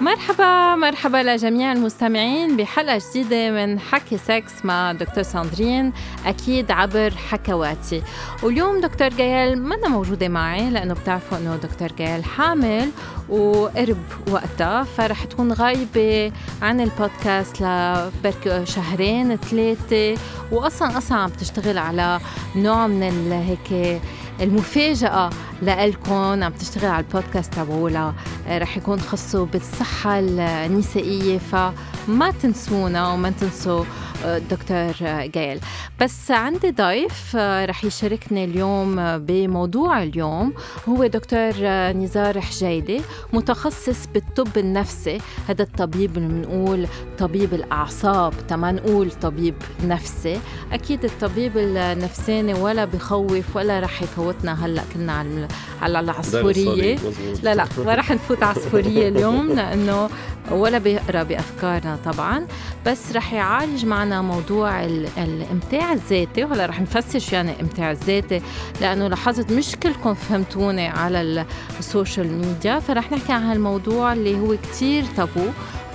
مرحبا مرحبا لجميع المستمعين بحلقة جديدة من حكي سكس مع دكتور ساندرين أكيد عبر حكواتي. واليوم دكتور جيال منا موجودة معي لأنه بتعرفوا أنه دكتور جيال حامل وقرب وقتها فرح تكون غايبة عن البودكاست لبرك شهرين ثلاثة. وأصلا أصلا عم تشتغل على نوع من هيك المفاجأة لإلكم عم تشتغل على البودكاست تبعولها آه، رح يكون خصو بالصحة النسائية فما تنسونا وما تنسوا دكتور جايل. بس عندي ضيف آه، رح يشاركني اليوم بموضوع اليوم. هو دكتور نزار حجيلي متخصص بالطب النفسي. هذا الطبيب اللي بنقول طبيب الأعصاب تما نقول طبيب نفسي. أكيد الطبيب النفساني ولا بخوف ولا رح يفوتنا هلأ كنا على على العصفورية. لا لا ما رح نفوت عصفورية اليوم لأنه ولا بيقرأ بأفكارنا طبعا. بس رح يعالج معنا موضوع الامتاع الذاتي وهلا رح نفسر يعني الامتاع الذاتي لأنه لاحظت مش كلكم فهمتوني على السوشيال ميديا فرح نحكي عن هالموضوع اللي هو كتير تابو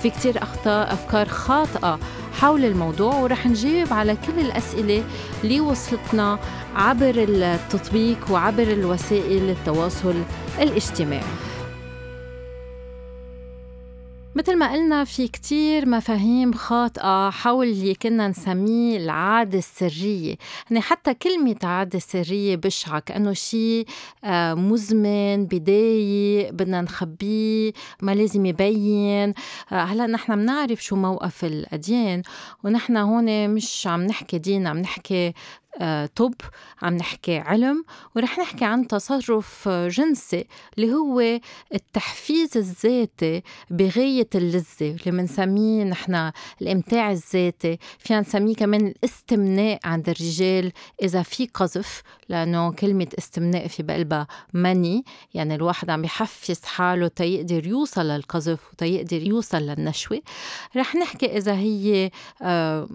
في كتير أخطاء أفكار خاطئة حول الموضوع ورح نجيب على كل الأسئلة اللي وصلتنا عبر التطبيق وعبر الوسائل التواصل الاجتماعي. مثل ما قلنا في كتير مفاهيم خاطئة حول اللي كنا نسميه العادة السرية. يعني حتى كلمة عادة سرية بشعة كأنه شيء آه، مزمن بداية بدنا نخبيه ما لازم يبين. آه، هلأ نحن بنعرف شو موقف الأديان ونحن هون مش عم نحكي دين عم نحكي طب عم نحكي علم ورح نحكي عن تصرف جنسي اللي هو التحفيز الذاتي بغاية اللذة اللي بنسميه نحن الإمتاع الذاتي. فينا نسميه كمان الاستمناء عند الرجال إذا في قذف لأنه كلمة استمناء في بقلبها مني يعني الواحد عم يحفز حاله تيقدر يوصل للقذف وتيقدر يوصل للنشوة. رح نحكي إذا هي آه،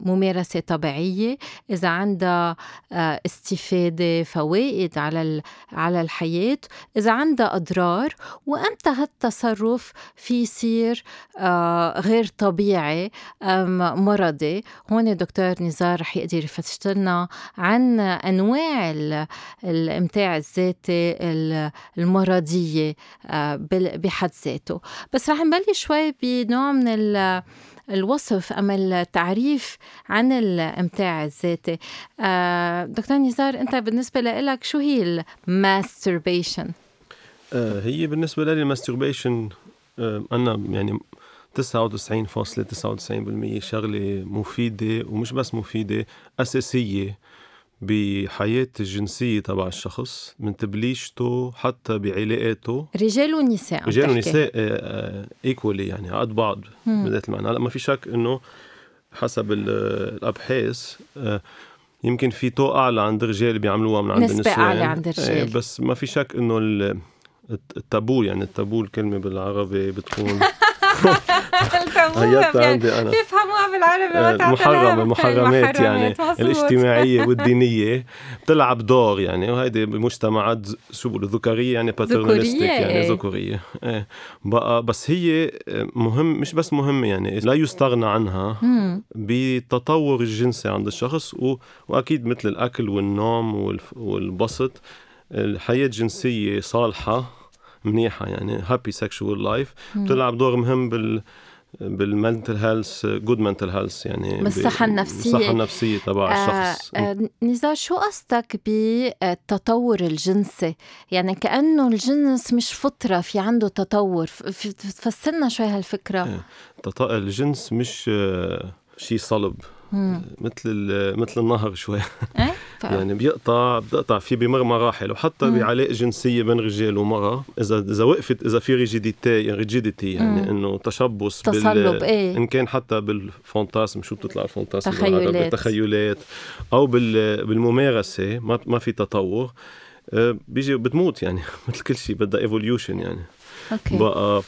ممارسة طبيعية إذا عندها عندها آه، استفادة فوائد على على الحياة. إذا عندها أضرار وأمتى هالتصرف في يصير آه، غير طبيعي مرضي. هون دكتور نزار رح يقدر يفتش لنا عن أنواع الإمتاع الذاتي المرضية آه، بحد ذاته. بس رح نبلش شوي بنوع من الوصف أما التعريف عن الإمتاع الذاتي آه، دكتور نزار أنت بالنسبة لك شو هي الماستربيشن؟ آه، هي بالنسبة لي ال masturbation آه، أنا يعني 99.99% شغلة مفيدة ومش بس مفيدة أساسية بحياة الجنسية تبع الشخص من تبليشته حتى بعلاقاته. رجال ونساء رجال ونساء equally يعني قد بعض بذات المعنى. هلا ما في شك إنه حسب الأبحاث آه، يمكن في taux أعلى عند الرجال بيعملوها من عند نسبة النساء أعلى عند الرجال بس ما في شك إنه التابو يعني التابو الكلمة بالعربي بتكون عندي أنا. بيفهموها بالعربي المحرمه المحرمات يعني الاجتماعية والدينية. بتلعب دور يعني وهيدي بمجتمعات شو بقولوا ذكوريه يعني باترنالستيك يعني. ذكورية. إيه. بقى بس هي مهم مش بس مهمه يعني لا يستغنى عنها بالتطور الجنسي عند الشخص وأكيد مثل الأكل والنوم والبسط الحياة الجنسيه صالحة منيحة يعني happy sexual life بتلعب دور مهم بال بال mental health good mental health يعني بالصحة النفسية الصحة النفسية تبع آه الشخص آه نزار شو قصدك بالتطور الجنسي؟ يعني كأنه الجنس مش فطرة في عنده تطور تفسرنا شوي هالفكرة إيه. الجنس مش آه، شيء صلب مثل مثل النهر شوي. إيه؟ يعني بيقطع بيقطع في بمر مراحل وحتى بعلاقه جنسية بين رجال ومرأة اذا إذا وقفت إذا في rigidity يعني rigidity يعني إنه تشبث تصلب إيه. إن كان حتى بال fantasme شو بتطلع ال fantasme تخيلات. تخيلات أو بال... بالممارسة ما ما في تطور. آه، بيجي بتموت يعني. مثل كل شيء بدها evolution يعني. okay. بقى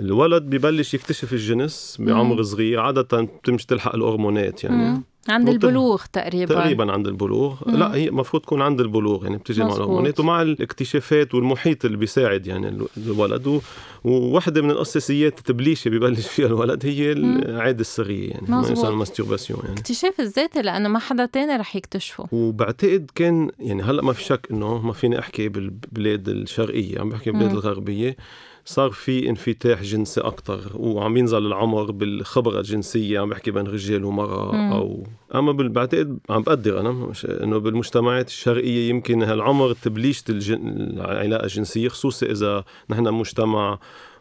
الولد ببلش يكتشف الجنس بعمر صغير عادة بتمشي تلحق الهرمونات يعني. مم. عند البلوغ تقريبا. تقريبا عند البلوغ. مم. لا هي المفروض تكون عند البلوغ يعني بتجي مع الهرمونات ومع الاكتشافات والمحيط اللي بيساعد يعني الولد. وواحدة من الأساسيات التبليشه ببلش فيها الولد هي العادة السريه يعني ما يسمى ال masturbation يعني. اكتشاف الذاتي لأنه ما حدا تاني رح يكتشفه. وبعتقد كان يعني هلأ ما في شك إنه ما فيني أحكي بالبلاد الشرقية عم بحكي بالبلاد الغربية. صار في انفتاح جنسي أكثر وعم ينزل العمر بالخبرة الجنسية عم بحكي بين رجال ومرأة مم. أو أما بعتقد عم بقدر أنا مش إنه بالمجتمعات الشرقية يمكن هالعمر تبليشه الجن... العلاقة الجنسية خصوصا إذا نحن مجتمع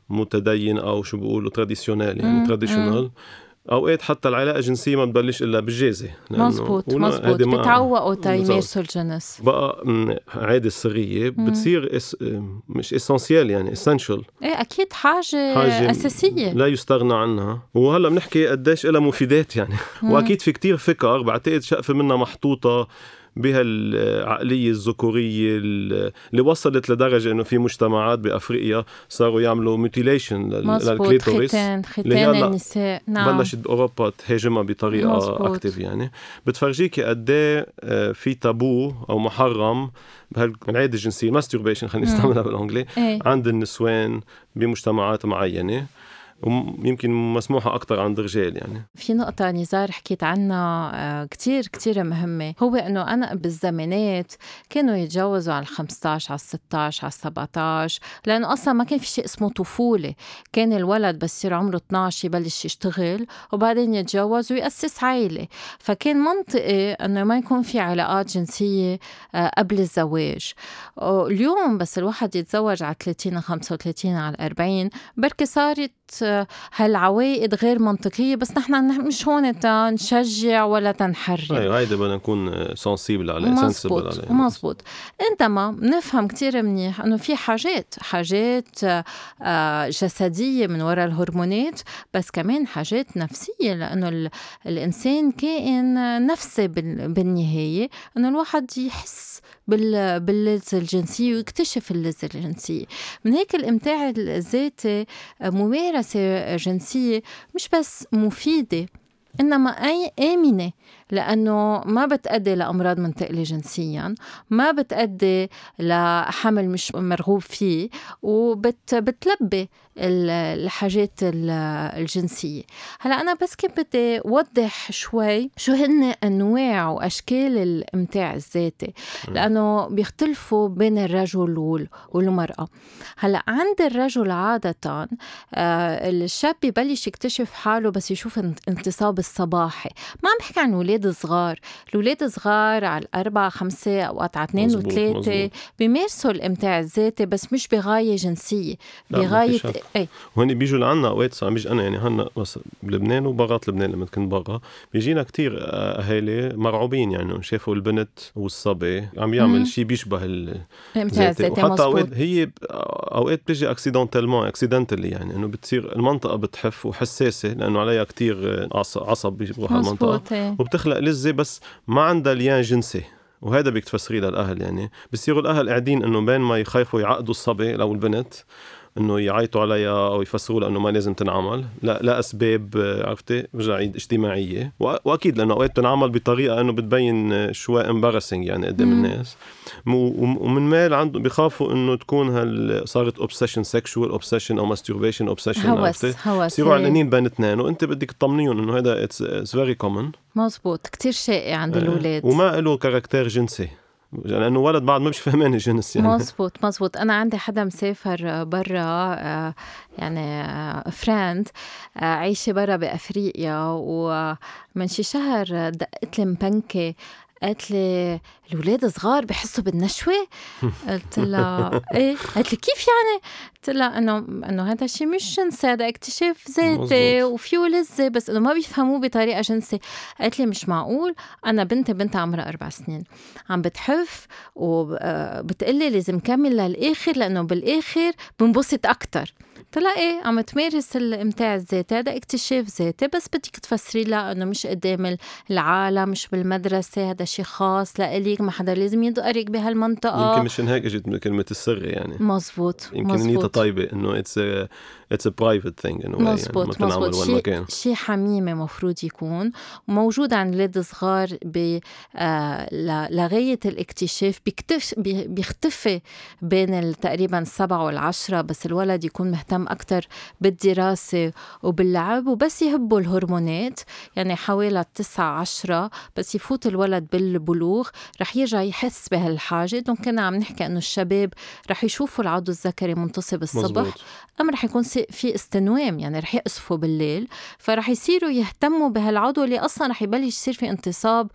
متدين أو شو بيقولوا traditional يعني traditional أوقات حتى العلاقة الجنسيه ما بتبلش إلا بالجازه مزبوط مزبوط بتعوقوا تيمارسوا الجنس بقى عادة سريه بتصير إس مش essentielle يعني essential إيه أكيد حاجة, حاجة أساسية. لا يستغنى عنها. وهلأ بنحكي قديش لها مفيدات يعني. مم. وأكيد في كتير فكر بعتقد شقفة منها محطوطة. بهالعقلية الذكورية اللي وصلت لدرجة إنه في مجتمعات بأفريقيا صاروا يعملوا mutilation لل clitoris ختان ختان النساء نعم. بلشت أوروبا تهاجمها بطريقة active يعني. بتفرجيكي قد إيه في تابو أو محرم بهالعادة الجنسية masturbation خلينا نستعملها بالانجلي إيه؟ عند النسوان بمجتمعات معينة. ويمكن مسموحة أكثر عند الرجال يعني. في نقطة نزار حكيت عنها آه، كتير كتير مهمة. هو أنه أنا بالزمانات كانوا يتجوزوا على 15 على 16 على 17 لأنه أصلا ما كان في شيء اسمه طفولة. كان الولد بس يصير عمره 12 يبلش يشتغل وبعدين يتجوز ويأسس عائلة. فكان منطقي أنه ما يكون في علاقات جنسية آه، قبل الزواج. اليوم بس الواحد يتزوج على 30 35 على 40 بركي صارت هالعوائد غير منطقية بس نحن مش هون تنشجع ولا تنحرر أيوه هيدا بدنا نكون سنسيبل عليه مزبوط عليه مزبوط. انما بنفهم كتير منيح إنه في حاجات حاجات آه، جسدية من وراء الهرمونات بس كمان حاجات نفسية لأنه الإنسان كائن نفسي بالنهاية إنه الواحد يحس باللذة الجنسية ويكتشف اللذة الجنسية. من هيك الإمتاع الذاتي ممارسة جنسية مش بس مفيدة. إنما أي آمنة لأنه ما بتأدي لأمراض منتقلة جنسيا ما بتأدي لحمل مش مرغوب فيه وبتلبي الحاجات الجنسية. هلأ أنا بس كنت بدي أوضح شوي شو هن أنواع وأشكال الإمتاع الذاتي لأنه بيختلفوا بين الرجل والمرأة. هلأ عند الرجل عادة آه، الشاب ببلش يكتشف حاله بس يشوف انتصاب الصباحي ما عم بحكي عن ولاد صغار. الولاد صغار على الأربعة خمسة أوقات على اثنين وثلاثة. بيمارسوا الإمتاع الذاتي بس مش بغاية جنسية. بغاية اي وهن بيجوا لعنا أوقات عم بيجي أنا يعني هلا بس بلبنان وبرات لبنان لما كنت برا بيجينا كتير أهالي مرعوبين يعني شافوا البنت والصبي عم يعمل شيء بيشبه الامتاع الذاتي. وحتى أوقات هي أوقات بتجي accidentellement accidentally يعني إنه بتصير المنطقة بتحف وحساسة لأنه عليها كتير عصب بيروح على المنطقة. إيه. وبتخلق لذه بس ما عندها lien جنسي. وهذا بدك تفسريه للأهل يعني. بصيروا الأهل قاعدين إنه بين ما يخافوا يعقدوا الصبي أو البنت. إنه يعيطوا عليها أو يفسروا لها انه ما لازم تنعمل. لا لا أسباب عرفتي؟ برجع اجتماعية. وأكيد لأنه أوقات تنعمل بطريقة إنه بتبين شوي embarrassing يعني قدام الناس. ومن مال عندهم بيخافوا إنه تكون هال صارت obsession sexual obsession أو masturbation obsession هوس هوس يصيروا علقانين بين اثنين. وأنت بدك تطمنيهم إنه هذا it's very common مزبوط كثير شائع عند الأولاد. وما له caractère جنسي. لأنه ولد بعد ما مش فهمان الجنس يعني. مزبوط مزبوط. أنا عندي حدا مسافر برا آه، يعني فريند آه، عايشة برا بأفريقيا ومن شي شهر دقت لي مبنكة قالت لي الاولاد صغار بحسوا بالنشوة؟ قلت لها إيه؟ قالت لي كيف يعني؟ قلت لها أنه أنه هذا الشيء مش جنسي هذا اكتشاف ذاتي وفيه لذه بس إنه ما بيفهموه بطريقة جنسية. قالت لي مش معقول. أنا بنتي بنتها عمرها أربع سنين. عم بتحف وبتقلي لازم كمل للآخر لأنه بالآخر بنبسط أكثر إيه عم تمارس الامتاع الذاتي هذا اكتشاف ذاتي بس بدك تفسري لها إنه مش قدام العالم مش بالمدرسة هذا شيء خاص لإلك ما حدا لازم يدقرك بهالمنطقة. يمكن مشان هيك اجت كلمة السر يعني. مزبوط يمكن نيتها طيبة إنه it's it's a private thing انه مزبوط يعني مزبوط شيء شيء حميمي مفروض يكون وموجود عند الاولاد الصغار ب آه لغاية الاكتشاف بيختفي بيختفي بين تقريبا السبعة والعشرة بس الولد يكون مهتم أكثر بالدراسة وباللعب وبس يهبوا الهرمونات. يعني حوالي التسعة عشرة بس يفوت الولد بالبلوغ رح يرجع يحس بهالحاجة. donc كنا عم نحكي إنه الشباب رح يشوفوا العضو الذكري منتصب الصبح مزبوط. ام رح يكون في استنوام يعني رح يقصفوا بالليل. فرح يصيروا يهتموا بهالعضو اللي أصلا رح يبلش يصير في انتصاب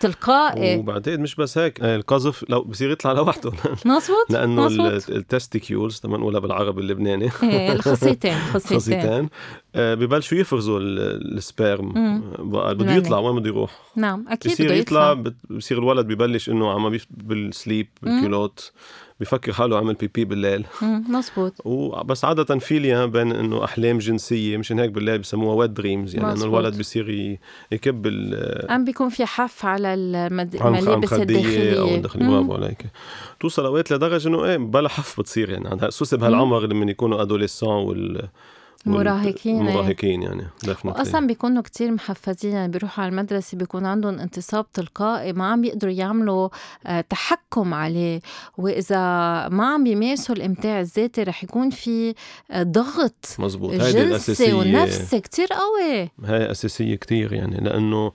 تلقائي. وبعدين مش بس هيك آه، القذف لو بصير يطلع لوحده. مظبوط لأنه ال testicles تمام نقولها بالعربي اللبناني. إيه الخصيتين خصيتين ببلشوا يفرزوا ال sperm بقى بده يطلع وين بده يروح نعم أكيد بصير يطلع بصير الولد ببلش انه عم بال slip بال culotte بفكر حاله عمل بيبي بالليل. مزبوط وبس عادة في لي بين إنه أحلام جنسية مشان هيك بالليل بسموها wet dreams يعني إنه الولد بصير يكب عم بيكون في حف على الملابس الداخلية. أو الداخلية برافو عليك توصل أوقات لدرجة إنه إيه بلا حف بتصير يعني. خصوصا بهالعمر لما يكونوا adolescents وال مراهقين مراهقين يعني واصلا بيكونوا كتير محفزين يعني بيروحوا على المدرسة بيكون عندهم انتصاب تلقائي ما عم بيقدروا يعملوا آه، تحكم عليه. وإذا ما عم بيمارسوا الإمتاع الذاتي رح يكون في آه، ضغط مزبوط هيدي الأساسية. ونفسي كتير قوي. هاي أساسية كتير يعني لأنه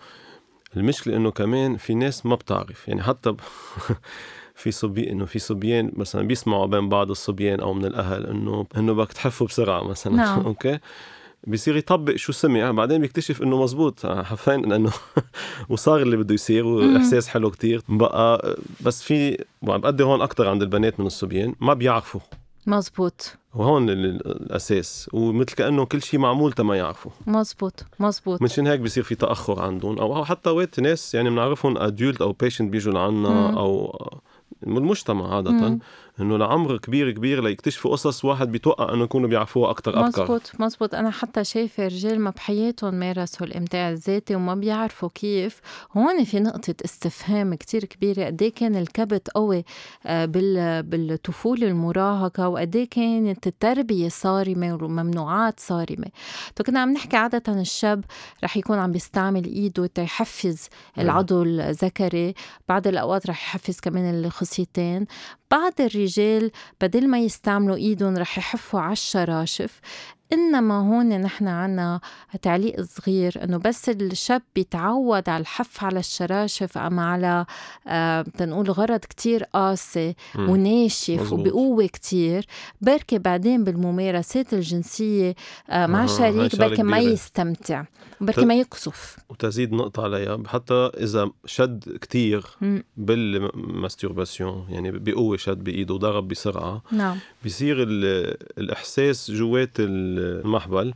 المشكلة إنه كمان في ناس ما بتعرف يعني حتى ب... في صبي إنه في صبيان مثلا بيسمعوا بين بعض الصبيان أو من الأهل إنه إنه بدك تحفوا بسرعة مثلا. نعم. أوكي؟ بيصير يطبق شو سمع بعدين بيكتشف إنه مزبوط. حرفيا لأنه وصار اللي بده يصير وإحساس حلو كتير. بقى بس في بقدر هون أكثر عند البنات من الصبيان. ما بيعرفوا. مزبوط. وهون الأساس. ومثل كأنه كل شيء معمول تما يعرفوا. مزبوط مزبوط. مشان هيك بصير في تأخر عندهم. أو حتى وقت ناس يعني بنعرفهم ادولت أو بيشنت بيجوا لعنا أو المجتمع عادة. إنه لعمر كبير كبير ليكتشفوا قصص واحد بيتوقع إنه يكونوا بيعرفوها أكثر ابكر مزبوط مزبوط. أنا حتى شايفة رجال ما بحياتهم مارسوا الإمتاع الذاتي وما بيعرفوا كيف. هون في نقطة استفهام كتير كبيرة. قد إيه كان الكبت قوي آه، بالطفولة المراهقة؟ وقد إيه كانت التربية صارمة وممنوعات صارمة؟ كنا عم نحكي عادة الشاب رح يكون عم بيستعمل إيده تيحفز العضو الذكري. بعض الأوقات رح يحفز كمان الخصيتين. بعض الرجال بدل ما يستعملوا إيدهم رح يحفوا على الشراشف إنما هون نحن عنا تعليق صغير إنه بس الشاب بيتعود على الحف على الشراشف ام على آه تنقول غرض كتير قاسي وناشف وبقوة كتير. بركي بعدين بالممارسات الجنسية آه مع شريك بركي ما يستمتع بركي ما يقصف. وتزيد نقطة عليها حتى إذا شد كتير بال masturbation يعني بقوة شد بإيده وضرب بسرعة نعم. بصير الإحساس جوات المهبل.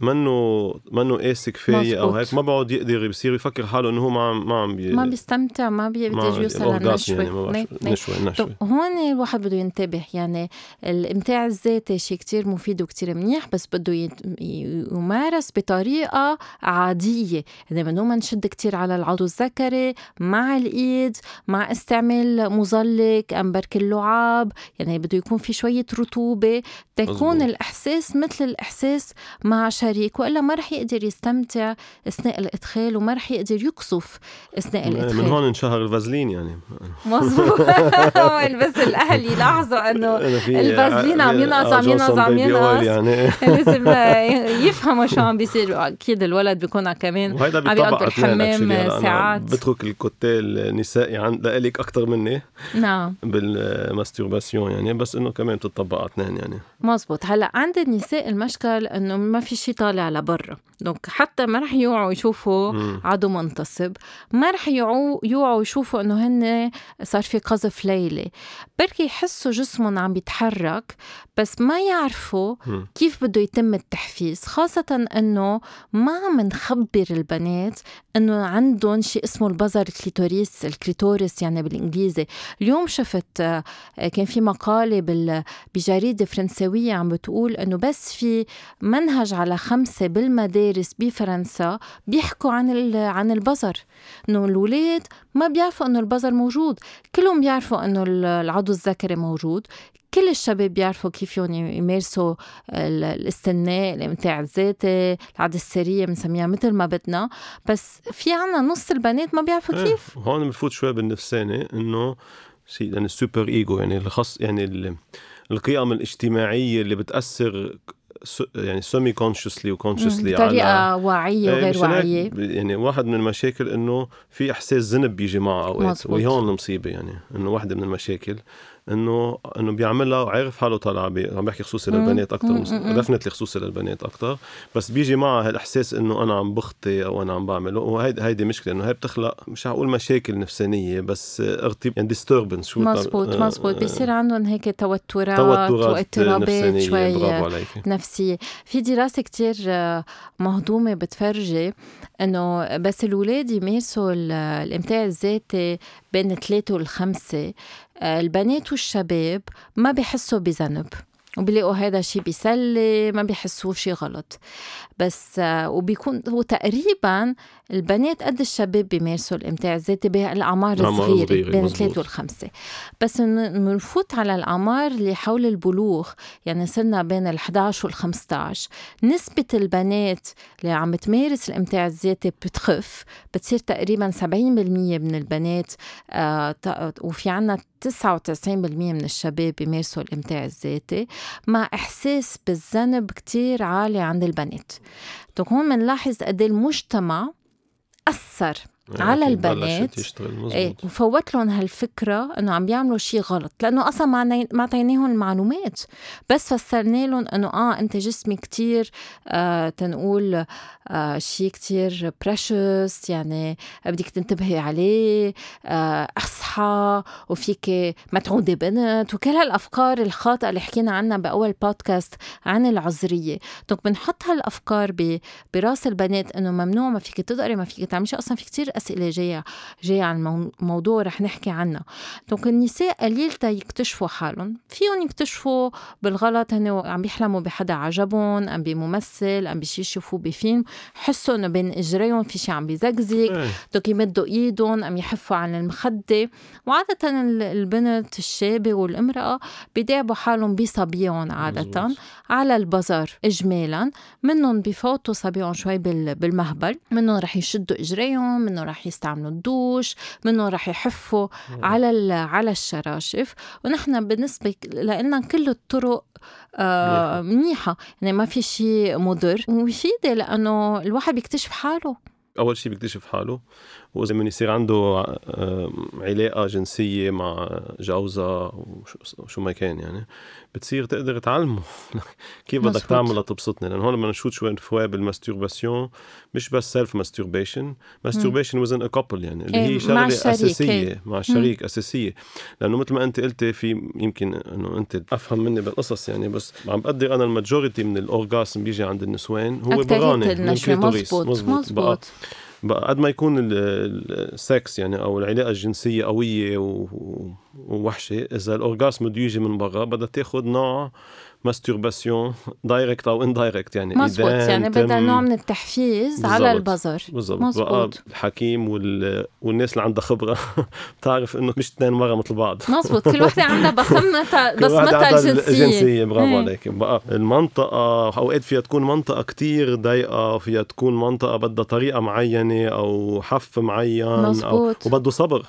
منه منه قاسي كفاية أو هيك؟ ما بعد يقدر بصير يفكر حاله إنه هو ما عم ما عم بي... ما بيستمتع ما بيقدر يوصل للنشوه يعني ما نشوة نشوة. هون الواحد بده ينتبه يعني الامتاع الذاتي شيء كتير مفيد وكتير منيح بس بده يمارس بطريقة عادية. يعني ممنوع ما نشد كتير على العضو الذكري مع الإيد مع استعمال مزلق أم برك اللعاب يعني بده يكون في شوية رطوبة تكون الإحساس مثل الإحساس مع شريك الشريك وإلا ما رح يقدر يستمتع أثناء الإدخال وما رح يقدر يقصف أثناء الإدخال. من هون انشهر الفازلين يعني. مزبوط بس الاهل يلاحظوا إنه الفازلين عم ينقص عم ينقص عم ينقص يعني. لازم يفهموا شو عم بيصير. أكيد الولد بيكون كمان عم يقعد بالحمام ساعات. بترك ال côté النسائي عند لك أكثر مني. نعم. بال masturbation يعني بس إنه كمان بتطبق على اثنين يعني. مزبوط هلأ عند النساء المشكل إنه ما في شيء طالع لبرا. Donc حتى ما رح يوعوا يشوفوا عضو منتصب. ما رح يوعوا يوعوا يشوفوا إنه هن صار في قذف ليلي. بركي يحسوا جسمهم عم بيتحرك بس ما يعرفوا كيف بده يتم التحفيز. خاصة إنه ما عم نخبر البنات إنه عندهم شيء اسمه البظر ال clitoris ال clitoris يعني بالإنجليزي. اليوم شفت آه، كان في مقالة بجريدة فرنسوية عم بتقول إنه بس في منهج على خمسة بالمدارس بفرنسا بيحكوا عن عن البظر. إنه الاولاد ما بيعرفوا إنه البزر موجود. كلهم بيعرفوا إنه العضو الذكري موجود. كل الشباب بيعرفوا كيف يمارسوا الاستناء الامتاع الذاتي العادة السرية بنسميها مثل ما بدنا. بس في عنا نص البنات ما بيعرفوا إيه، كيف. هون بنفوت شوي بالنفساني إنه شيء يعني السوبر إيجو يعني الخص يعني القيم الاجتماعية اللي بتأثر يعني سيمي كونشسلي وكونشسلي بطريقة واعية إيه، وغير واعية. يعني واحد من المشاكل إنه في إحساس ذنب بيجي معه أوقات وهي هون المصيبة يعني إنه واحدة من المشاكل. إنه إنه بيعملها وعارف حاله طالع عم بحكي خصوصي للبنات أكثر دفنتلي خصوصي للبنات أكثر بس بيجي معها هالإحساس إنه أنا عم بخطي أو أنا عم بعمل وهيدي هيدي مشكلة إنه هي بتخلق مش حقول مشاكل نفسانية بس ارتب يعني ديستربنس شو مزبوط آه مزبوط بيصير عندهم هيك توترات توترات واضطرابات شوي نفسية. في دراسة كتير آه، مهضومة بتفرجي إنه بس الاولاد يمارسوا الامتاع الذاتي بين ثلاثة والخمسة آه، البنات والشباب ما بيحسوا بذنب وبيلاقوا هذا شيء بيسلي ما بيحسوا شيء غلط. بس آه، وبيكون هو تقريبا البنات قد الشباب بيمارسوا الإمتاع الذاتي بالاعمار الصغيرة بين الثلاث والخمسة. بس بنفوت على الأعمار اللي حول البلوغ يعني صرنا بين ال 11 وال 15 نسبة البنات اللي عم تمارس الإمتاع الذاتي بتخف بتصير تقريبا 70% من البنات آه وفي عنا 99% من الشباب بيمارسوا الإمتاع الذاتي مع إحساس بالذنب كتير عالي عند البنات. دونك هون بنلاحظ قد إيه المجتمع يعني على البنات. إيه وفوت لهم هالفكرة إنه عم بيعملوا شيء غلط لأنه أصلا ما ما اعطيناهم المعلومات بس فسرنا لهم إنه آه أنت جسمي كتير آه تنقول آه شيء كتير بريشس يعني بدك تنتبهي عليه آه أصحى وفيك ما تعودي بنت وكل هالأفكار الخاطئة اللي حكينا عنها بأول بودكاست عن العذرية. Donc بنحط هالأفكار براس البنات إنه ممنوع ما فيك تقدري ما فيك تعملي أصلا في كتير أسئلة جاية جاية عن الموضوع رح نحكي عنها. donc النساء قليل تا يكتشفوا حالهم. فيهم يكتشفوا بالغلط هن عم بيحلموا بحدا عجبهم أم بممثل أم بشي يشوفوا بفيلم. حسوا إنه بين إجريهم في شي عم بيزقزق. إيه. Donc يمدوا إيدهم أم يحفوا على المخدة. وعادة البنت الشابة والامرأة بيداعبوا حالهم بصبيهم عادة على البزر اجمالا. منهم بفوتوا صبيهم شوي بالمهبل. منهم رح يشدوا إجريهم منهم رح يستعملوا الدوش منهم رح يحفوا على على الشراشف. ونحن بالنسبة لنا كل الطرق آه منيحة. يعني ما في شيء مضر. ومفيدة لأنه الواحد بيكتشف حاله. أول شيء بيكتشف حاله. وإذا من يصير عنده آه، علاقة جنسية مع جوزها وشو ما كان يعني بتصير تقدر تعلمه. كيف بدك تعمل لتبسطني لأنه هون بدنا نشوف شوي فوا بال masturbation مش بس self masturbation masturbation within a couple يعني اللي هي شغلة مع أساسية إيه. مع الشريك أساسية. لأنه مثل ما أنت قلتي في يمكن إنه أنت أفهم مني بالقصص يعني بس عم بقدر أنا ال majority من ال orgasm بيجي عند النسوان هو براني من مزبوط مزبوط, مزبوط. قد ما يكون السكس يعني أو العلاقة الجنسية قوية ووحشة إذا ال orgasm بده يجي من برا بدها تاخذ نوع masturbation direct أو indirect يعني مزبوط يعني بدها نوع من التحفيز بالزبط. على البظر بالضبط. الحكيم وال... والناس اللي عندها خبرة بتعرف إنه مش اثنين مرة مثل بعض. مزبوط كل وحده عندها بصمتها بصمتها الجنسيه الجنسية. برافو عليك. بقى المنطقة أوقات فيها تكون منطقة كتير ضيقة فيها تكون منطقة بدها طريقة معينة أو حف معين مزبوط. أو وبده صبر.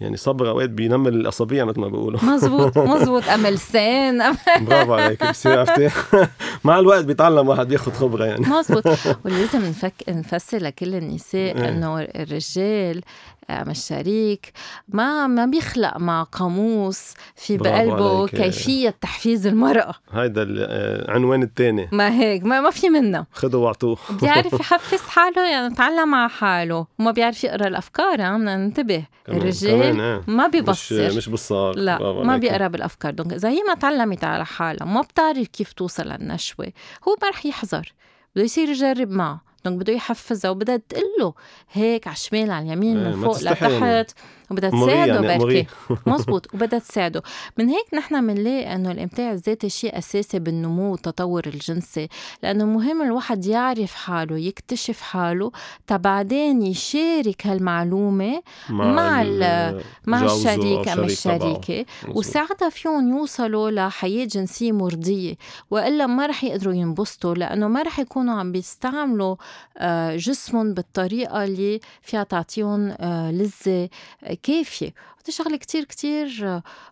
يعني صبر أوقات بينمل الأصابيع مثل ما بيقولوا. مزبوط مزبوط أمل سين برافو عليك بصير مع الوقت بيتعلم واحد ياخذ خبرة يعني. مزبوط ولازم نفك نفسر لكل النساء إيه. إنه الرجال آه، مش شريك ما ما بيخلق مع قاموس في بقلبه كيفية تحفيز المرأة. هيدا العنوان الثاني ما هيك ما, ما في منه. خذوا واعطوه بيعرف يحفز حاله يعني تعلم على حاله. وما بيعرف يقرأ الأفكار بدنا ننتبه. الرجال إيه. ما بيبصر. مش مش بصار لا ما بيقرا بالافكار دونك إذا هي ما تعلمت على حالها ما بتعرف كيف توصل للنشوة هو ما رح يحذر. بده يصير يجرب معه. donc بده يحفزها وبدها تقول له هيك على الشمال على اليمين من فوق لتحت. وبدها تساعده يعني بركي مزبوط وبدها تساعده. من هيك نحن بنلاقي إنه الإمتاع الذاتي شيء أساسي بالنمو والتطور الجنسي لأنه مهم الواحد يعرف حاله يكتشف حاله تبعدين يشارك هالمعلومة مع مع, مع الشريك ام الشريكة وساعتها فيهم يوصلوا لحياة جنسية مرضية وإلا ما رح يقدروا ينبسطوا لأنه ما رح يكونوا عم بيستعملوا آه، جسمهم بالطريقة اللي فيها تعطيهم آه، لذة кефи هذه شغلة كتير كتير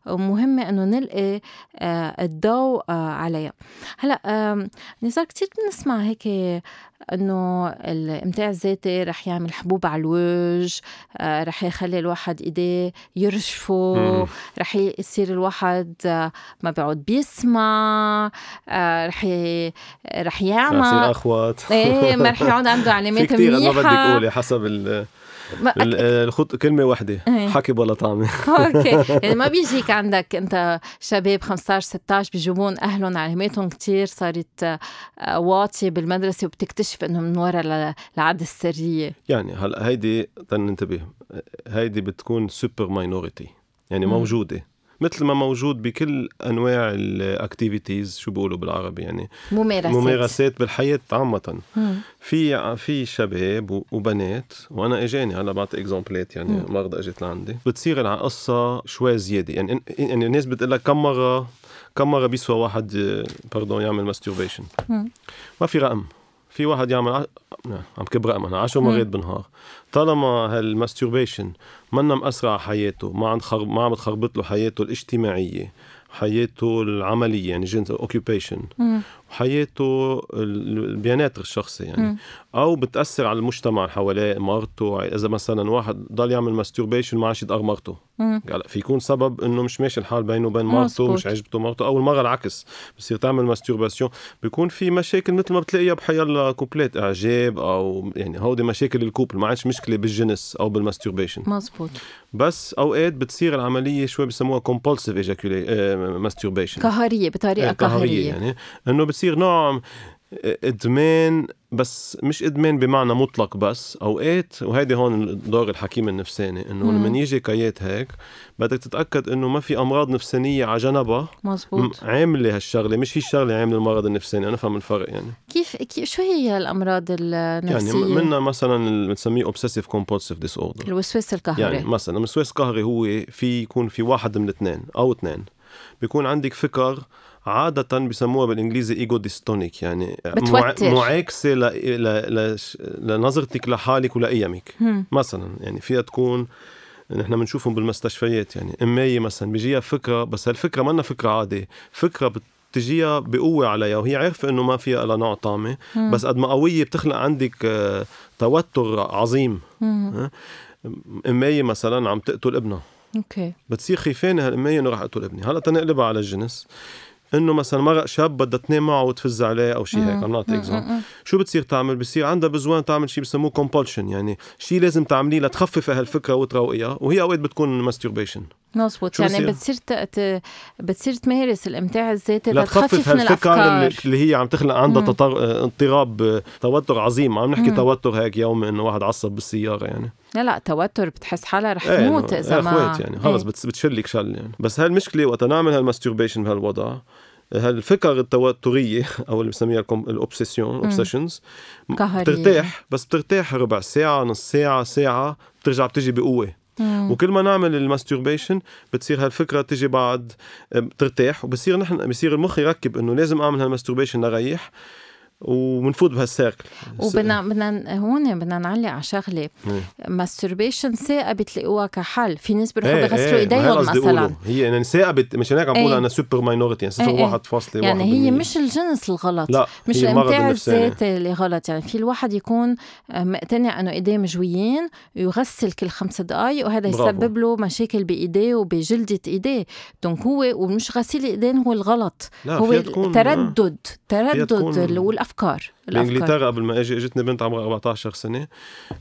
آه، مهمة إنه نلقي آه، الضوء آه، عليها. هلأ نزار كتير بنسمع هيك إنه الإمتاع الذاتي رح يعمل حبوب على الوجه رح يخلي الواحد إيديه يرشفوا رح يصير الواحد ما بيعود بيسمع رح ي... رح يعمل. رح يصير أخوات. إيه ما رح يعود عنده علامات منيحه كثير ما بدك قولي حسب ال الخط كلمة واحدة إيه. حكي بلا طعمه أوكي. يعني ما بيجيك عندك انت شباب 15 16 بيجيبون أهلهم علاماتهم كتير صارت آه، واطية بالمدرسة وبتكتشف انه من ورا العادة السرية. يعني هلا هيدي تننتبه هيدي بتكون super minority يعني موجودة. مثل ما موجود بكل أنواع ال activities شو بيقولوا بالعربي يعني؟ ممارسات. ممارسات بالحياة عامة. في في شباب وبنات وأنا إجاني هلا بعطي example ات يعني مرضى إجت لعندي. بتصير القصة شوي زيادة. يعني يعني الناس بتقول لك كم مره كم مرة بيسوى واحد pardon يعمل masturbation ما في رقم. في واحد يعمل ع... عم كبر رقم 10 مرات بالنهار. طالما هال masturbation منا مأثرة على حياته ما عم خرب... ما عم تخربط له حياته الاجتماعية حياته العملية يعني جنس occupation وحياته البيانات الشخصي يعني. م. أو بتأثر على المجتمع حواليه مرته إذا مثلا واحد ضل يعمل masturbation ما عادش يدقر مرته. هلا في يكون سبب إنه مش ماشي الحال بينه وبين مرته مش عجبته مرته أو المره العكس بصير تعمل masturbation بيكون في مشاكل مثل ما بتلاقيها بحيلا couple ات إعجاب أو يعني هودي مشاكل ال couple. ما عادش مشكلة بالجنس أو بال masturbation مزبوط بس أوقات بتصير العملية شوي بسموها compulsive éjacu... masturbation قهرية بطريقة آه، قهرية يعني. إنه بتصير نوع إدمان بس مش إدمان بمعنى مطلق بس أوقات وهيدي هون دور الحكيم النفساني إنه لما يجي cas يات هيك بدك تتأكد إنه ما في أمراض نفسانية على جنبها. مزبوط عاملة هالشغلة مش هي الشغلة عاملة المرض النفساني أنا فهم الفرق يعني. كيف, كيف شو هي الأمراض النفسية؟ يعني منها مثلا اللي بنسميه obsessive compulsive disorder الوسواس القهري. يعني مثلا الوسواس القهري هو في يكون في واحد من الاثنين أو اثنين. بيكون عندك فكر عادة بسموها بالإنجليزي ego dystonic يعني بتوتر. معاكسة ل... ل... ل... لنظرتك لحالك ولقيمك مثلا يعني فيها تكون نحن بنشوفهم بالمستشفيات يعني امّاية مثلا بيجيها فكرة بس هالفكرة منا فكرة عادية. فكرة بتجيها بقوة عليها وهي عارفة إنه ما فيها إلا نوع طعمة بس قد ما قوية بتخلق عندك آه، توتر عظيم. امايه مثلا عم تقتل ابنها. أوكي. بتصير خيفانة هالامايه إنه رح أقتل ابني. هلأ تنقلبها على الجنس. إنه مثلا مرق شاب بدها تنام معه وتفز عليه أو شيء هيك عم نعطي example شو بتصير تعمل؟ بصير عندها besoin تعمل شيء بسموه compulsion يعني شيء لازم تعمليه لتخففي هالفكره وتروقيها وهي أوقات بتكون masturbation مزبوط يعني بتصير ت... بتصير تمارس الإمتاع الذاتي لتخفف من الأفكار. اللي هي عم تخلق عندها تطر... اضطراب توتر عظيم. عم نحكي مم. توتر هيك يومي إنه واحد عصب بالسيارة يعني. لا لا توتر بتحس حالها رح إيه، تموت إذا ما يعني. خلص إيه. بتشلك شل يعني. بس هالمشكلة وقت نعمل هال masturbation بهالوضع هالفكر التوترية أو اللي بسميها ال obsession obsessions بترتاح. بس بترتاح ربع ساعة نص ساعة ساعة بترجع بتجي بقوة. مم. وكل ما نعمل الماستربيشن بتصير هالفكرة تجي بعد بترتاح وبصير نحن بصير المخ يركب إنه لازم أعمل هالماستربيشن لريح. وبنفوت بهالسيركل وبدنا بدنا هون بدنا نعلق على شغلة. ماستربيشن ثاقب بتلاقوها كحل في ناس بيروحوا إيه بيغسلوا إيديهم مثلا. هي يعني ثاقب مش هيك عم بقول أنا سوبر ماينورتي يعني صفر واحد فاصلة يعني هي مش الجنس الغلط. لا مش الامتاع الذاتي اللي غلط يعني في الواحد يكون مقتنع إنه إيديه مجويين ويغسل كل خمس دقائق وهذا يسبب له مشاكل بإيديه وبجلدة إيديه. donc هو ومش غسيل الايدين هو الغلط. لا هو تردد تردد والأفكار بإنجلترا قبل ما أجي إجتني بنت عمرها 14 سنة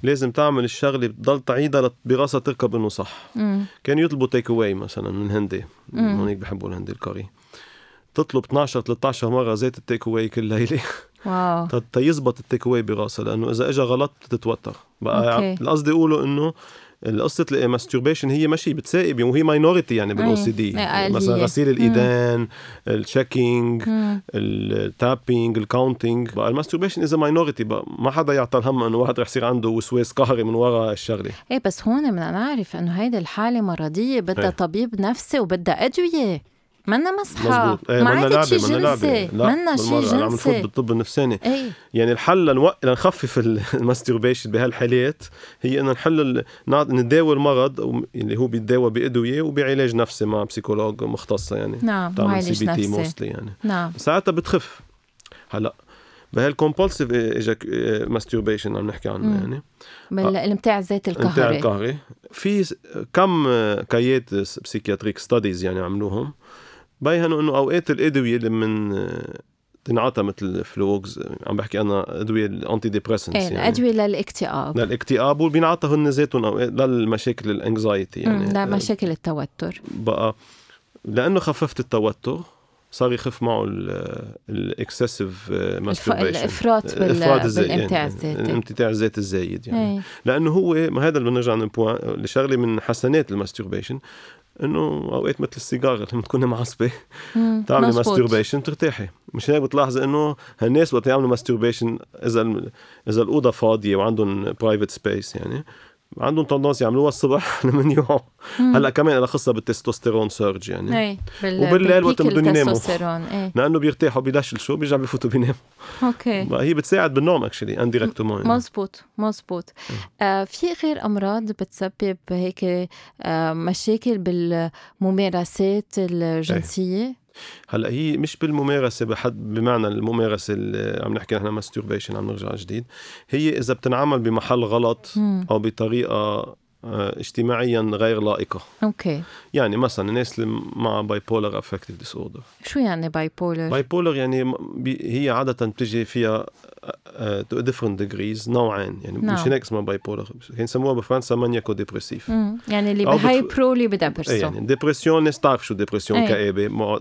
لازم تعمل الشغلة بتضل تعيدها براسها تركب إنه صح. مم. كانوا يطلبوا take away مثلا من هندي هونيك بحبوا الهندي الكاري تطلب 12 13 مرة زيت ال take away كل ليلة. wow. تيزبط ال take away براسها لأنه إذا اجى غلط بتتوتر. بقى القصد يقولوا إنه قصة ال masturbation هي ماشي بتسائب وهي minority يعني بال OCD مثلا غسيل الإيدين ال checking ال tapping ال counting بقى ال masturbation اذا minority بقى ما حدا يعطى الهم إنه واحد رح يصير عنده وسواس قهري من وراء الشغلة. إيه بس هون بدنا نعرف إنه هيدي الحالة مرضية بدها طبيب نفسي وبدها أدوية. منا مزبوط إيه ما منا شي جنسي. منا شي جنسي عم نفوت بالطب النفساني. إيه؟ يعني الحل لنوق... لنخفف ال masturbation بهالحالات هي إنه نحل نداوي المرض اللي هو بيتداوى بأدوية وبعلاج نفسي مع psychologue مختصة يعني. نعم معالج CBT mostly يعني. نعم. ساعتها بتخف. هلا بهال compulsive éjac... masturbation عم نحكي عنه يعني. بالامتاع الذاتي القهري الامتاع القهري. في كم cas يات psychiatric studies يعني عملوهم؟ بينوا إنه أوقات الأدوية اللي من تنعطى مثل فلوكس عم بحكي أنا أدوية ال antidepressants إيه يعني. ادويه للاكتئاب. للاكتئاب وبينعطى هن ذاتهم أوقات للمشاكل ال anxiety يعني. لمشاكل التوتر. بقى لأنه خففت التوتر صار يخف معه ال excessive masturbation الإفراط بالامتاع الذاتي. الامتاع الذاتي الزايد يعني. أي. لأنه هو ما هذا اللي بنرجع لل point لشغلة من حسنات ال masturbation إنه أوقات مثل السيجارة لما تكوني معصبة. تعملي masturbation ترتاحي. مش هيك بتلاحظي إنه هالناس وقت يعملوا masturbation إذا إذا الأوضة فاضية وعندهم private space يعني. عندهم tendance يعملوها الصبح من يوم. هلأ كمان لها خصها بال testosterone surge يعني. اي بال... وبالليل وقت بدهم يناموا. إيه. لأنه بيرتاحوا بيدشلشوا بيرجعوا بيفوتوا بيناموا. أوكي. هي بتساعد بالنوم actually indirectement يعني. مزبوط مزبوط آه في غير أمراض بتسبب هيك آه مشاكل بالممارسات الجنسية؟ هلا هي مش بالممارسة بحد بمعنى الممارسة اللي عم نحكي نحن masturbation عم نرجع جديد. هي إذا بتنعمل بمحل غلط أو بطريقة اجتماعيا غير لائقة. أوكي. يعني مثلا الناس اللي مع bipolar affective disorder شو يعني باي بولر باي بولر يعني هي عاده بتجي فيها two different degrees نوعين يعني نعم. مش هيك اسمها bipolar كان يسموها بفرنسا maniaco-dépressif يعني اللي ب hyper و اللي ب dépression يعني dépression الناس تعرف شو dépression إيه. كآبة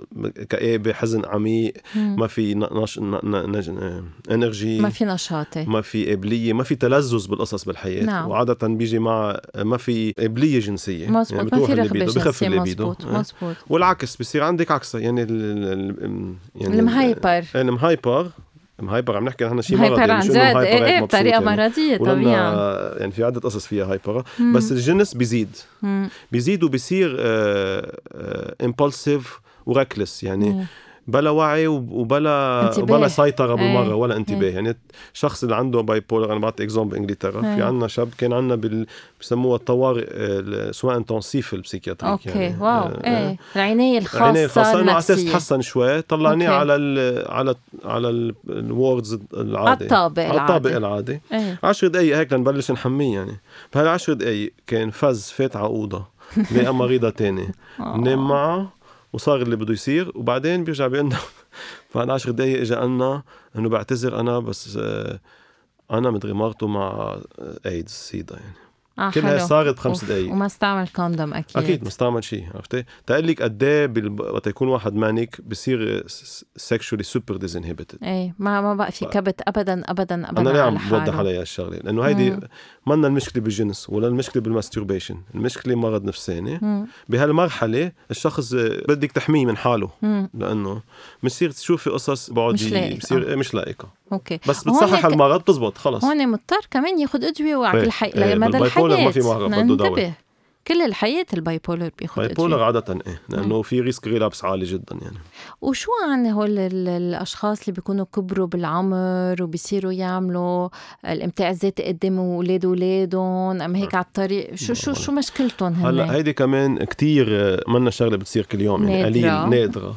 كآبة حزن عميق ما في نش... ن... ن... energy ما في نشاطي ما في قابلية ما في تلذذ بالقصص بالحياة. نعم. وعادة بيجي مع ما في قابلية جنسية. مزبوط يعني ما في رغبة جنسية مزبوط مزبوط والعكس بصير عندك عكسها يعني ال... يعني ال hyper ال hyper hyper عم نحكي نحن شيء مرضي hyper عن جد؟ إيه إيه بطريقة يعني. مرضية طبيعي يعني في عدة قصص فيها hyper. بس الجنس بيزيد. بيزيد وبيصير impulsive و reckless يعني مم. بلا وعي وبلا انتباه. وبلا سيطرة بالمرة إيه. ولا انتباه إيه. يعني الشخص اللي عنده bipolar أنا بعطي example بانجلترا إيه. في عندنا شاب كان عندنا بال بسموها الطوارئ سواء intensive ال psychiatric okay يعني. wow آه. إيه العناية الخاصه العناية الخاصة إنه على أساس تحسن شوي طلعناه على ال على على ال wards العادي على الطابق على الطابق العادي 10 إيه. دقائق هيك لنبلش نحميه يعني بهال10 دقائق كان فز فات على اوضه لقى مريضه تاني نام معها وصار اللي بده يصير. وبعدين بيرجع بيقول لنا بعد 10 دقائق اجى قالنا إنه بعتذر أنا بس أنا مدري مرته مع AIDS SIDA يعني. آه كلها صارت بخمس دقائق وما استعمل condom أكيد. أكيد ما استعمل شيء عرفتي؟ تقول لك قد إيه وقت يكون واحد manic بصير sexually super disinhibited إيه ما ما بقى في كبت ابدا ابدا ابدا أنا ليه عم بوضح عليها الشغلة؟ لأنه هيدي منا المشكلة بالجنس ولا المشكلة بال masturbation، المشكلة مرض نفساني. بهالمرحلة الشخص بدك تحميه من حاله مم. لأنه بصير تشوفي قصص بعد مش. بصير مش لائقة. okay. بس بتصحح المرض بتزبط خلص. هون مضطر كمان ياخذ ادويه وعلى الحي... لمدى الحياة ما في مهرب بده دواء. كل الحياة ال bipolar بياخد bipolar عادة إيه لأنه في risk relapse عالي جدا يعني. وشو عن هول الأشخاص اللي بيكونوا كبروا بالعمر وبيصيروا يعملوا الإمتاع الذاتي قدام أولاد أولادهم؟ أم هيك على الطريق؟ شو شو شو مشكلتهم هن؟ هلأ هيدي كمان كتير منا شغلة بتصير كل يوم يعني قليل نادرة.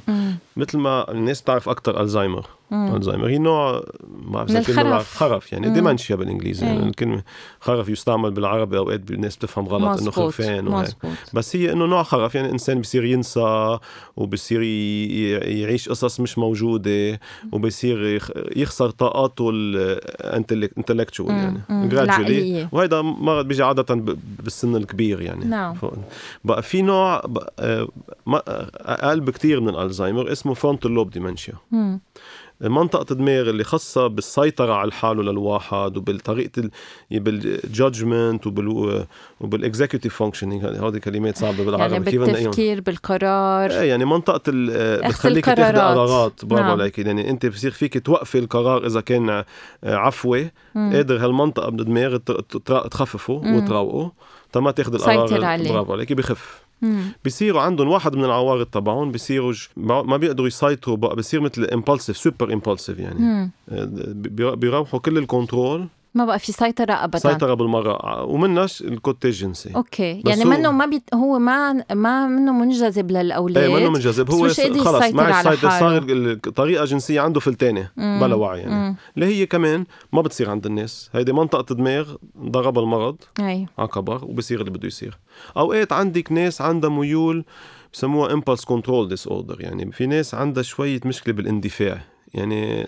مثل ما الناس بتعرف أكثر ألزايمر الزهايمر هي نوع ما بعرف الخرف. خرف يعني ديمنشيا بالإنجليزي. يعني الكلمة خرف يستعمل بالعربي اوقات الناس بتفهم غلط إنه خرفان بس هي إنه نوع خرف يعني الانسان بصير ينسى وبصير يعيش قصص مش موجودة وبصير يخسر طاقاته الانتلكتشوال يعني. جرادولي وهذا مرض بيجي عادة بالسن الكبير يعني. نعم. بقى في نوع بقى أقل بكثير من الالزهايمر اسمه frontal lobe dementia منطقة الدماغ اللي خاصة بالسيطرة على الحال للواحد وبالطريقة بال judgment وبال وبال executive functioning هذه كلمات صعبة بالعربي يعني بالتفكير بالقرار. إيه يعني منطقة بتخليك تاخذ قرارات برافو نعم. عليك. يعني أنت بصير فيك توقفي القرار إذا كان عفوي مم. قادر هالمنطقة بالدماغ تخففه وتروقه تما تاخذ القرار برافو عليك بخف. بصيروا عندهم واحد من العوارض تبعهم بصيروا ما بيقدروا يسيطروا بقى بصير مثل impulsive super impulsive يعني. آه، بيروحوا كل ال control ما بقى في سيطرة أبدا. سيطرة بالمرة. ومنش ال côté الجنسي okay يعني منه ما بي هو ما ما منه منجذب للأولاد. إيه منه منجذب. هو خلص ما سيطر صار الطريقة جنسية عنده فلتانة بلا وعي يعني. مم. اللي هي كمان ما بتصير عند الناس. هيدي منطقة الدماغ ضرب المرض أي. على كبر وبصير اللي بده يصير. أوقات عندك ناس عندها ميول بسموها impulse control disorder يعني في ناس عندها شوية مشكلة بالاندفاع. يعني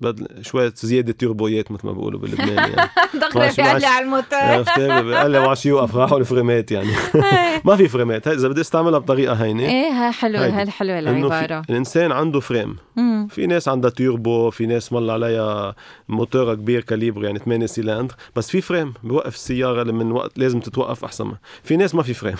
بدل شوية زيادة تيربويات مثل ما بيقولوا بلبنان يعني. دخل في لي على الموتور قال لي معش يوقف؟ راحوا الفرامات يعني. ما في فريمات. إذا بدي أستعملها بطريقة هينة. إيه ها حلوة هاي حلوة العبارة الإنسان عنده فريم. في ناس عندها تيربو في ناس مل عليها موتور كبير calibre يعني 8 سيلندر. بس في فريم بوقف السيارة من وقت لازم تتوقف احسن في ناس ما في فريم.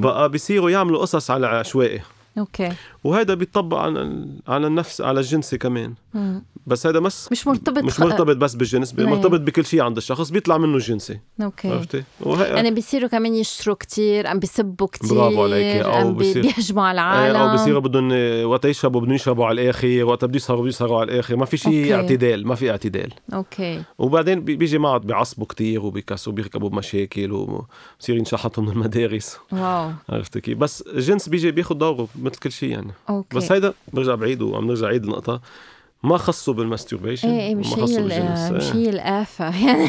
بقى بيصيروا يعملوا قصص على عشوائي. okay. وهذا بيطبق على على النفس على الجنسي كمان. مم. بس هذا بس مش مرتبط مش مرتبط بس بالجنس مرتبط بكل شيء عند الشخص بيطلع منه جنسي. okay. عرفتي؟ وهي... يعني بيصيروا كمان يشتروا كثير عم بيسبوا كثير برافو عليك أو بيصير... بيهجموا على العالم أو بيصيروا بدهم وقت يشربوا بدهم يشربوا على الآخر وقت بده يسهروا بيسهروا على الآخر. ما في شيء اعتدال ما في اعتدال. okay. وبعدين بيجي معه بيعصبوا كثير وبيكسروا بيركبوا بمشاكل وبصير ينشحطوا من المدارس. wow. عرفتي كيف؟ بس الجنس بيجي بياخذ دوره مثل كل شيء يعني. okay. بس هيدا برجع بعيد وعم نرجع عيد النقطة. ما خصوا بال masturbation إيه إيه مش هي مش هي الآفة. يعني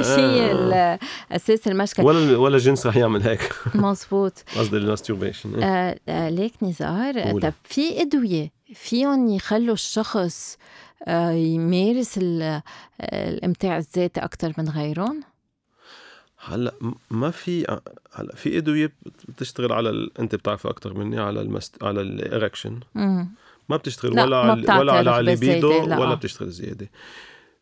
مش هي أساس المشكلة. ولا ولا جنس رح يعمل هيك. مزبوط قصدي ال masturbation آه آه ليك نزار. طب في أدوية فيهم يخلوا الشخص آه يمارس الامتاع الذاتي أكثر من غيرهم؟ هلأ ما في هلأ في ادويه بتشتغل على ال... أنت بتعرف أكثر مني على ال mast... على ال erection ما بتشتغل ولا على ولا على الليبيدو ولا بتشتغل زيادة.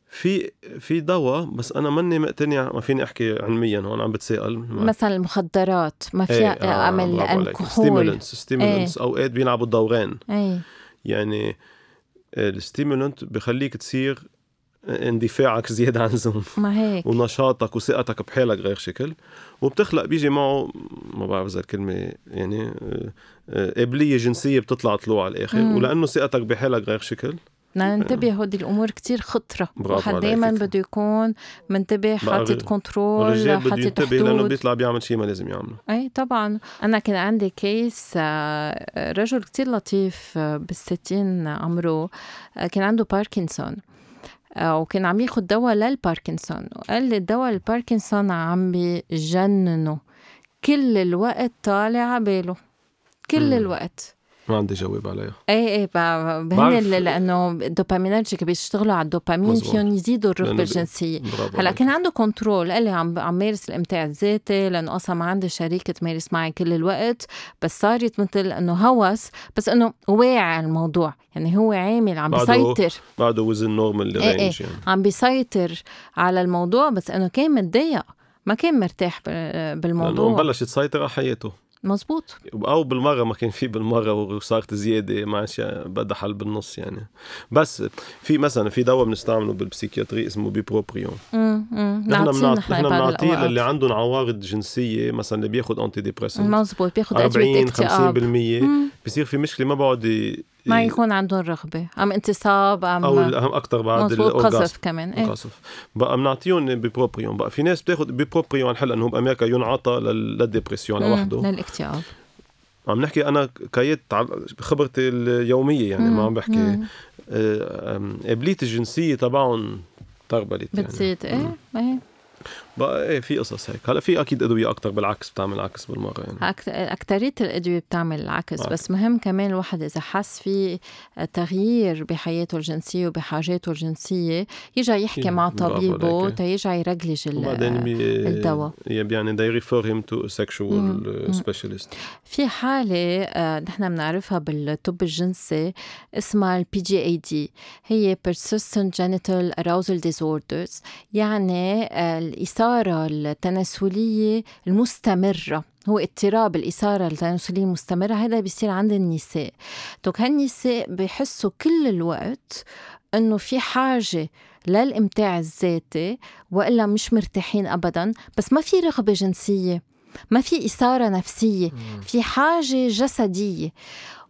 في في دواء بس أنا ماني مقتنع ما فيني أحكي علميا هون عم بتسائل مثلا المخدرات ما فيها إيه أعمل آه الكحول. stimulants stimulants إيه. اوقات بيلعبوا الدوران إيه. يعني ال stimulant بخليك تصير اندفاعك زيادة عن اللزوم. ما هيك. ونشاطك وثقتك بحالك غير شكل. وبتخلق بيجي معه ما بعرف إذا الكلمة يعني آه، آه، قابلية جنسية بتطلع طلوع على الآخر. مم. ولأنه ثقتك بحالك غير شكل. بدنا ننتبه هودي الأمور كتير خطرة. واحد دائما بده يكون منتبه حاطط control الرجال بده ينتبه لأنه بيطلع بيعمل شيء ما لازم يعمله. أي طبعا. أنا كان عندي case آه، رجل كتير لطيف بالستين عمره كان عنده باركنسون وكان عم ياخد دواء للباركنسون وقال لي دواء الباركنسون عم بجننه كل الوقت طالع عباله. كل. الوقت. ما عندي جواب عليها. إيه إيه هن لأنه ال dopaminergic بيشتغلوا على الدوبامين فيهم يزيدوا الرغبه الجنسيه هلأ كان عنده control قال لي عم عم مارس الإمتاع الذاتي لأنه أصلا ما عندي شريكة تمارس معي كل الوقت. بس صارت مثل إنه هوس بس إنه واعي الموضوع. يعني هو عامل عم بيسيطر. بعده وزن normal إيه إيه. يعني. عم بيسيطر على الموضوع بس إنه كان متضايق. ما كان مرتاح بالموضوع. لأنه بلش يسيطر على حياته. مزبوط. أو بالمرة ما كان في بالمرة وصارت زيادة ما عادش بدها حل بالنص يعني. بس في مثلا في دواء بنستعمله بال psychiatry اسمه bupropion. نحن نحن بنعطيه للي عندهم عوارض جنسية مثلا اللي بياخذ antidepressant مزبوط بياخذ 40 50% بصير في مشكلة ما بقعد ما يكون عندهم رغبة. ام انتصاب ام أو الاهم أكثر بعد قصف كمان إيه. قصف بقى بنعطيهم bupropion. بقى في ناس بتاخذ bupropion هلأ إنه بامريكا ينعطى لل depression لوحده. للاكتئاب. عم نحكي أنا كيف خبرتي اليومية يعني ما عم بحكي. قبليه الجنسية تبعهم tripled يعني. بتزيد إيه إيه. بقى إيه في قصص هيك. هلا في أكيد أدوية أكثر بالعكس بتعمل عكس بالمرة يعني. اكثريه الأدوية بتعمل العكس آه. بس مهم كمان الواحد إذا حس في تغيير بحياته الجنسية وبحاجاته الجنسية يرجع يحكي مع طبيبه تيرجع يرجلج الدواء. يعني they refer him to a sexual specialist. في حالة آه، نحن بنعرفها بالطب الجنسي اسمها ال PGAD هي persistent genital arousal disorders يعني آه، الإثارة التناسلية المستمرة. هو اضطراب الإثارة التناسلية المستمرة هذا بيصير عند النساء. دوك هالنساء بحسوا كل الوقت إنه في حاجة للإمتاع الذاتي وإلا مش مرتاحين أبدا. بس ما في رغبة جنسية ما في إثارة نفسية في حاجة جسدية.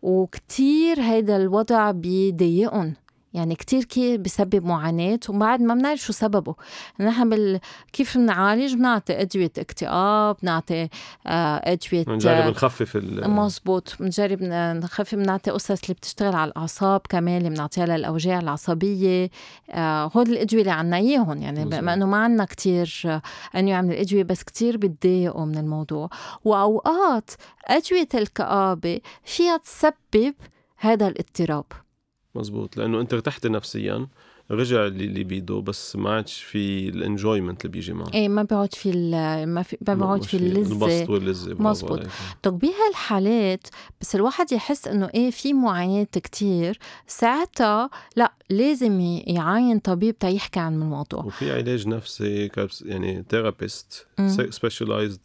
وكتير هيدا الوضع بيضايقهم. يعني كتير كتير بسبب معاناة وبعد ما بنعرف شو سببه. نحن بال... كيف بنعالج؟ بنعطي أدوية اكتئاب بنعطي آه، أدوية بنجرب نخفف ال... مزبوط بنجرب نخفف بنعطي قصص اللي بتشتغل على الأعصاب كمان اللي بنعطيها للأوجاع العصبية. آه هول الأدوية اللي عنا إياهم يعني بما إنه ما عنا كتير أنواع من الأدوية بس كتير بتضايقوا من الموضوع. وأوقات أدوية الكآبة فيها تسبب هذا الاضطراب. مزبوط. لأنه أنت ارتحت نفسيا رجع اللي بيده بس ما عادش في الإنجويمنت اللي بيجي معه. إيه ما بيقعد في ما في ما بيقعد في اللذه البسط واللذه مزبوط طب بهالحالات بس الواحد يحس إنه إيه في معاناة كتير ساعتها لا لازم يعاين طبيب تيحكي عن الموضوع. وفي علاج نفسي يعني therapist specialized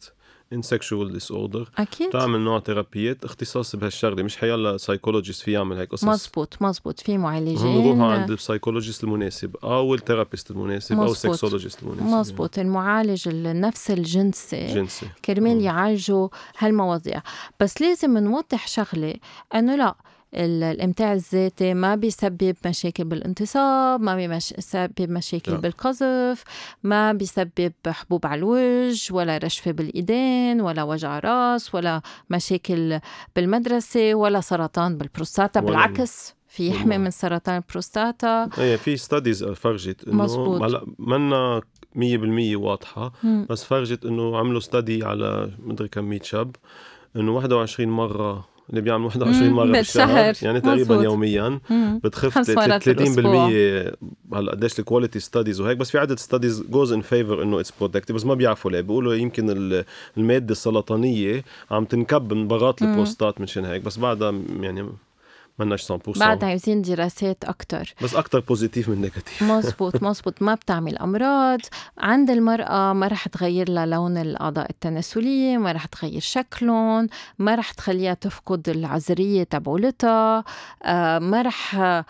in sexual disorder أكيد بتعمل نوع ثيرابيات اختصاصي بهالشغلة. مش حيلا psychologist في يعمل هيك قصص. مزبوط مزبوط. في معالجين. بروحوا عند ال psychologist المناسب أو ال therapist المناسب مزبوط. أو ال sexologist المناسب. مزبوط. يعني. المعالج النفس الجنسي. جنسي. كرمال يعالجوا هالمواضيع. بس لازم نوضح شغلة إنه لا الإمتاع الذاتي ما بيسبب مشاكل بالانتصاب ما بيسبب مشاكل لا. بالقذف ما بيسبب حبوب على الوجه ولا رجفة بالإيدين ولا وجع راس ولا مشاكل بالمدرسة ولا سرطان بالبروستاتا بالعكس في يحمي من سرطان البروستاتا إيه في studies فرجت إنه هلا منا 100% واضحة مم. بس فرجت إنه عملوا study على مدري كم 100 شاب إنه 21 مرة اللي بيعمل 21 مرة بالشهر يعني تقريبا مزبوط. يوميا. بتخف 30% هلا قديش ال quality studies وهيك بس في عدد studies goes in favor إنه it's protective بس ما بيعرفوا ليه. بيقولوا يمكن المادة السرطانية عم تنكب من بغاط البروستات مشان هيك بس بعدها يعني مناش 100% بعد عايزين دراسات أكتر. بس أكتر positive من negative مزبوط مزبوط ما بتعمل أمراض. عند المرأة ما رح تغير لها لون الأعضاء التناسلية ما رح تغير شكلهم ما رح تخليها تفقد العذرية تبعولتها آه، ما رح آه،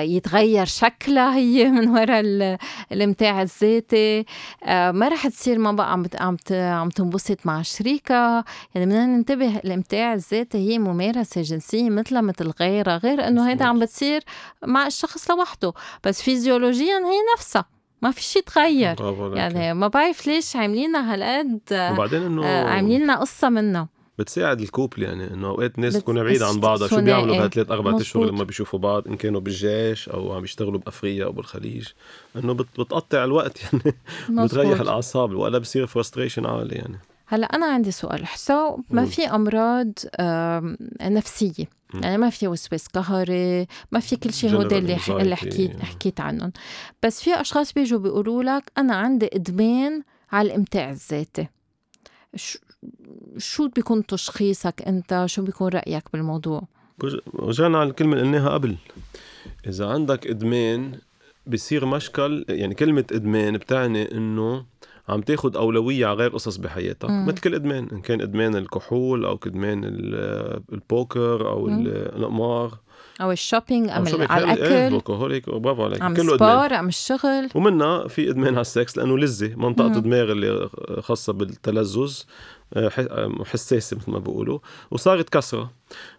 يتغير شكلها هي من وراء الامتاع الذاتي آه، ما رح تصير ما بقى عم عم عم تنبسط مع شريكها. يعني بدنا ننتبه الامتاع الذاتي هي ممارسة جنسية مثلها مثل غيرها غير إنه هيدا عم بتصير مع الشخص لوحده. بس فيزيولوجيا هي نفسها ما في شيء تغير. يعني ما بعرف ليش عاملين هالقد وبعدين إنه آه، عاملين لنا قصة منها. بتساعد الكوبل يعني إنه أوقات الناس تكون بعيدة عن بعضها شو بيعملوا بهالثلاث أربع أشهر لما بيشوفوا بعض إن كانوا بالجيش أو عم يشتغلوا بأفريقيا أو بالخليج. إنه بتقطع الوقت يعني بتريح الأعصاب ولا بصير فرستريشن عالي يعني. هلأ أنا عندي سؤال. حسو ما في أمراض نفسية؟ يعني ما في وسواس قهري ما في كل شيء هودي اللي اللي حكيت حكيت عنهم. بس في أشخاص بيجوا بيقولوا لك أنا عندي إدمان على الإمتاع الذاتي. شو بيكون تشخيصك أنت؟ شو بيكون رأيك بالموضوع؟ رجعنا على الكلمة اللي قلناها قبل. إذا عندك إدمان بصير مشكل يعني كلمة إدمان بتعني إنه عم تاخد أولوية على غير قصص بحياتك مم. مثل كل إدمان إن كان إدمان الكحول أو إدمان ال- البوكر أو القمار. أو ال shopping أم أو على إيه، الأكل. الكحوليك برافو عليك. عم كله سبور عم الشغل. ومنها في إدمان على السكس لأنه لذة. منطقة. الدماغ اللي خاصة بالتلذذ آه، آه، حساسة مثل ما بيقولوا. وصارت كسرة.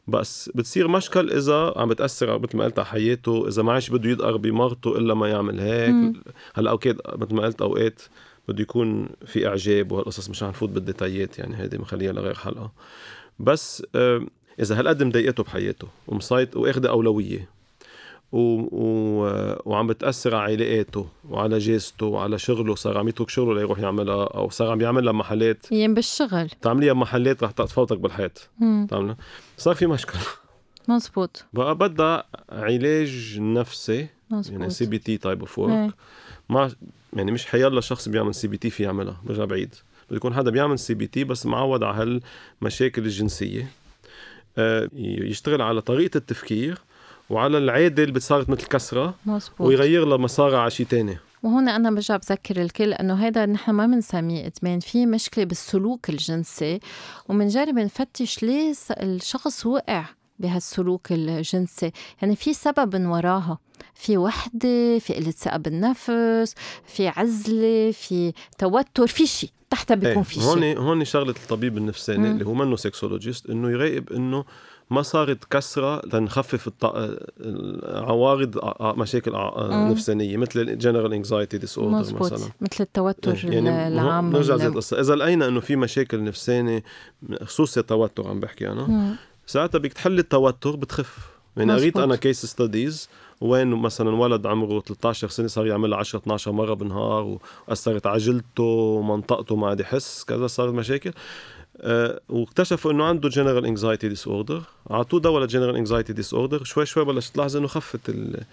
بس بتصير مشكل إذا عم بتأثر مثل ما قلت على حياته إذا ما عادش بده يدقر بمرته إلا ما يعمل هيك. هلأ أوكي مثل ما قلت أوقات بده يكون في إعجاب وهالقصص مش رح نفوت بالديتايات يعني هيدي مخليها لغير حلقة. بس إذا هالقد مضايقته بحياته ومسيط واخده أولوية و... و... وعم بتأثر على علاقاته وعلى جازته وعلى شغله صار عم يترك شغله ليروح يعملها أو صار عم يعملها محلات. يم بالشغل. تعمليها بمحلات رح تفوتك بالحيط. تعملها. صار في مشكلة. مزبوط. بقى بدها علاج نفسي يعني مزبوط. CBT type of. work ما يعني مش حيلا شخص بيعمل CBT في يعملها برجع بعيد. بده يكون حدا بيعمل CBT بس معود على هالمشاكل الجنسية. آه، يشتغل على طريقة التفكير وعلى العادة اللي صارت مثل كسرة مزبوط ويغير لها مسارها على شيء تاني. وهون أنا برجع بذكر الكل إنه هذا نحن ما بنسميه إدمان في مشكلة بالسلوك الجنسي وبنجرب نفتش ليه الشخص وقع بهالسلوك الجنسي. يعني في سبب من وراها. في وحدة في قلة ثقة بالنفس في عزلة في توتر في شيء تحتها بيكون إيه، في هون شيء هون شغلة الطبيب النفساني مم. اللي هو منه سكسولوجيست إنه يراقب إنه ما صارت كسرة لنخفف الط... عوارض مشاكل. نفسانية مثل ال general anxiety disorder مثلا مثل التوتر إيه، يعني العام نرجع زي القصة إذا لقينا إنه في مشاكل نفسانية خصوصي التوتر عم بحكي أنا مم. ساعتها بدك تحل التوتر بتخف يعني قريت. أنا case studies وين مثلا ولد عمره 13 سنة صار يعملها 10 12 مرة بالنهار وأثرت على جلدته ومنطقته ما عاد يحس كذا صارت مشاكل. أه واكتشفوا إنه عنده general anxiety disorder أعطوه دواء لل general anxiety disorder شوي شوي بلشت تلاحظ إنه خفت ال-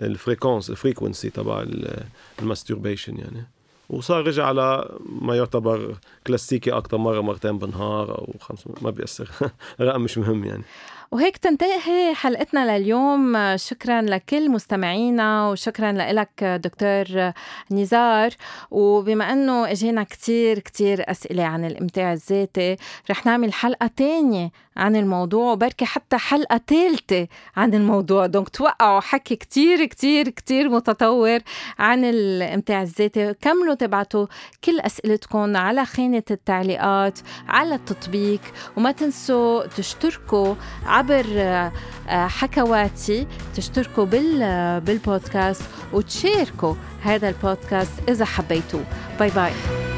frequence ال frequency تبع ال- masturbation يعني. وصار رجع على ما يعتبر كلاسيكي أكثر مرة مرتين بالنهار أو خمس ما بيأثر. رقم مش مهم يعني. وهيك تنتهي حلقتنا لليوم. شكرا لكل مستمعينا وشكرا لك دكتور نزار. وبما إنه إجينا كتير كتير أسئلة عن الإمتاع الذاتي رح نعمل حلقة تانية عن الموضوع وبركي حتى حلقة ثالثه عن الموضوع. دونك توقعوا حكي كتير كتير كتير متطور عن الإمتاع الذاتي. كملوا تبعتوا كل أسئلتكم على خانة التعليقات على التطبيق. وما تنسوا تشتركوا عبر آه، حكواتي تشتركوا بال بالبودكاست وتشاركوا هذا البودكاست إذا حبيتوه. باي باي.